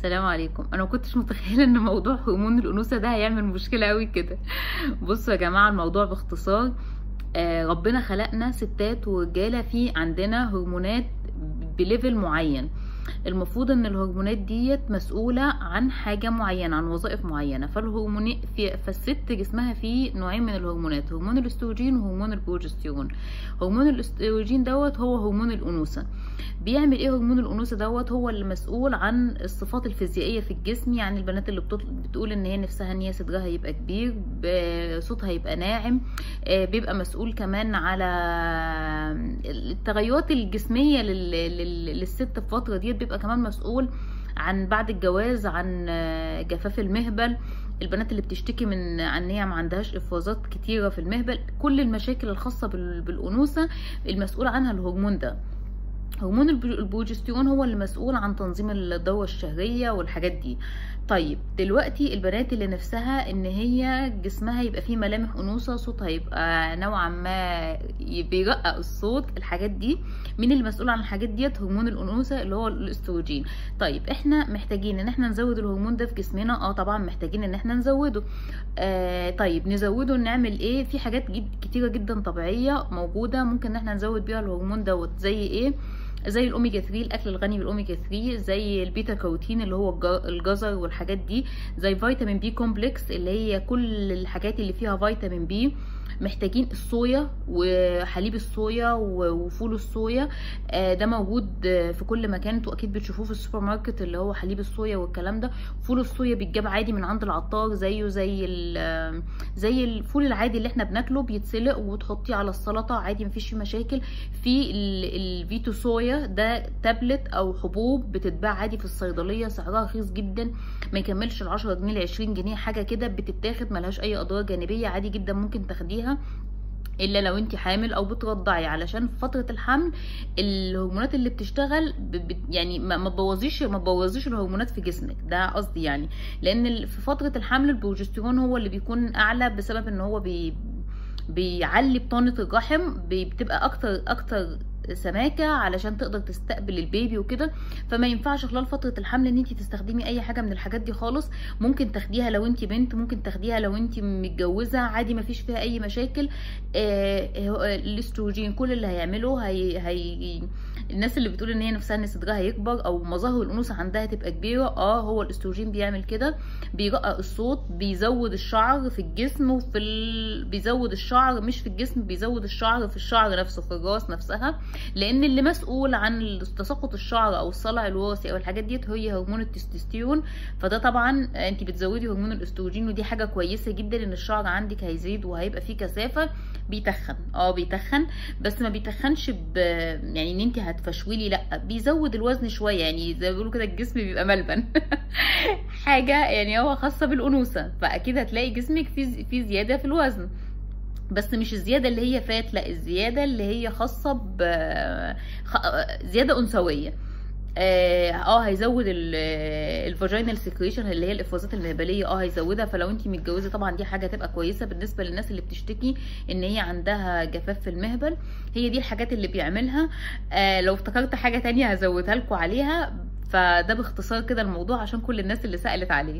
السلام عليكم. أنا كنتش متخيلة إن موضوع هرمون الأنوثة ده هيعمل مشكلة قوي كده. بصوا يا جماعة الموضوع باختصار. آه ربنا خلقنا ستات ورجاله في عندنا هرمونات ب level معين. المفروض إن الهرمونات ديت مسؤولة عن حاجة معينة عن وظائف معينة. فالهرمون فالست جسمها فيه نوعين من الهرمونات هرمون الأستروجين وهرمون البروجستيرون. هرمون الأستروجين دوت هو هرمون الأنوثة. بيعمل إيه هرمون الأنوثة دوت؟ هو اللي مسؤول عن الصفات الفيزيائية في الجسم يعني البنات اللي بتقول إن هي نفسها إن هي صدرها يبقى كبير صوتها يبقى ناعم بيبقى مسؤول كمان على التغيرات الجسمية للست في الفترة ديت بيبقى كمان مسؤول عن بعد الجواز عن جفاف المهبل. البنات اللي بتشتكي من إن هي ما عندهاش افرازات كتيرة في المهبل كل المشاكل الخاصة بالأنوثة المسؤول عنها الهرمون ده. هرمون البروجستيرون هو اللي مسؤول عن تنظيم الدورة الشهرية والحاجات دي. طيب دلوقتي البنات اللي نفسها إن هي جسمها يبقى فيه ملامح أنوثة صوتها يبقى نوعا ما بيرقق الصوت الحاجات دي مين اللي مسؤول عن الحاجات ديت؟ هرمون الأنوثة اللي هو الأستروجين. طيب إحنا محتاجين إن إحنا نزود الهرمون ده في جسمنا؟ آه طبعا محتاجين إن إحنا نزوده. آه طيب نزوده نعمل إيه؟ في حاجات كتيرة جدا طبيعية موجودة ممكن إن إحنا نزود بيها الهرمون دوت زي إيه؟ زي الأوميجا 3 الأكل الغني بالأوميجا 3 زي البيتا كاروتين اللي هو الجزر والحاجات دي زي فيتامين B complex اللي هي كل الحاجات اللي فيها فيتامين B. محتاجين الصويا وحليب الصويا وفول الصويا. ده موجود في كل مكان. أنتوا أكيد بتشوفوه في السوبر ماركت اللي هو حليب الصويا والكلام ده. فول الصويا بيتجاب عادي من عند العطار زيه زي زي الفول العادي اللي إحنا بناكله بيتسلق وتحطيه على السلطة عادي مفيش فيه مشاكل. في الفيتو صويا ده تابلت أو حبوب بتتباع عادي في الصيدلية سعرها رخيص جدا ما يكملش ال 10 جنيه ل 20 جنيه حاجة كده بتتاخد ملهاش أي اضرار جانبية عادي جدا ممكن تاخديها إلا لو أنت حامل أو بترضعي علشان في فترة الحمل الهرمونات اللي بتشتغل. يعني ما تبوظيش ما تبوظيش الهرمونات في جسمك ده قصدي يعني لأن في فترة الحمل البروجستيرون هو اللي بيكون أعلى بسبب إن هو بي... بيعلي بطانه الرحم بتبقى أكتر أكتر سماكة علشان تقدر تستقبل البيبي وكده. فما ينفعش خلال فترة الحمل إن انت تستخدمي أي حاجة من الحاجات دي خالص. ممكن تاخديها لو انت بنت ممكن تاخديها لو انت متجوزة. عادي ما فيش فيها أي مشاكل. آه الأستروجين كل اللي هيعمله هي, هي الناس اللي بتقول إن هي نفسها إن صدرها يكبر أو مظاهر الأنوثة عندها تبقى كبيرة آه هو الأستروجين بيعمل كده بيرقق الصوت بيزود الشعر في الجسم وفي ال... بيزود الشعر مش في الجسم بيزود الشعر في الشعر نفسه في الراس نفسها لأن اللي مسؤول عن تساقط الشعر أو الصلع الوراثي أو الحاجات ديت هي هرمون التستوستيرون. فده طبعا انت بتزودي هرمون الأستروجين ودي حاجة كويسة جدا إن الشعر عندك هيزيد وهيبقى فيه كثافة بيتخن آه بيتخن بس ما بيتخنش ب يعني إن انت هتفشولي لا بيزود الوزن شوية يعني زي ما بيقولوا كده الجسم بيبقى ملبن. حاجة يعني هو خاصة بالأنوثة فأكيد هتلاقي جسمك فيه في زيادة في الوزن. بس مش الزيادة اللي هي fat لا الزيادة اللي هي خاصة ب زيادة أنثوية. آه هيزود ال vaginal secretion اللي هي الافرازات المهبلية. آه هيزودها. فلو انت متجوزة طبعا دي حاجة تبقى كويسة بالنسبة للناس اللي بتشتكي إن هي عندها جفاف في المهبل. هي دي الحاجات اللي بيعملها. آه لو افتكرت حاجة تانية هزودها لكم عليها. فده باختصار كده الموضوع عشان كل الناس اللي سألت عليه.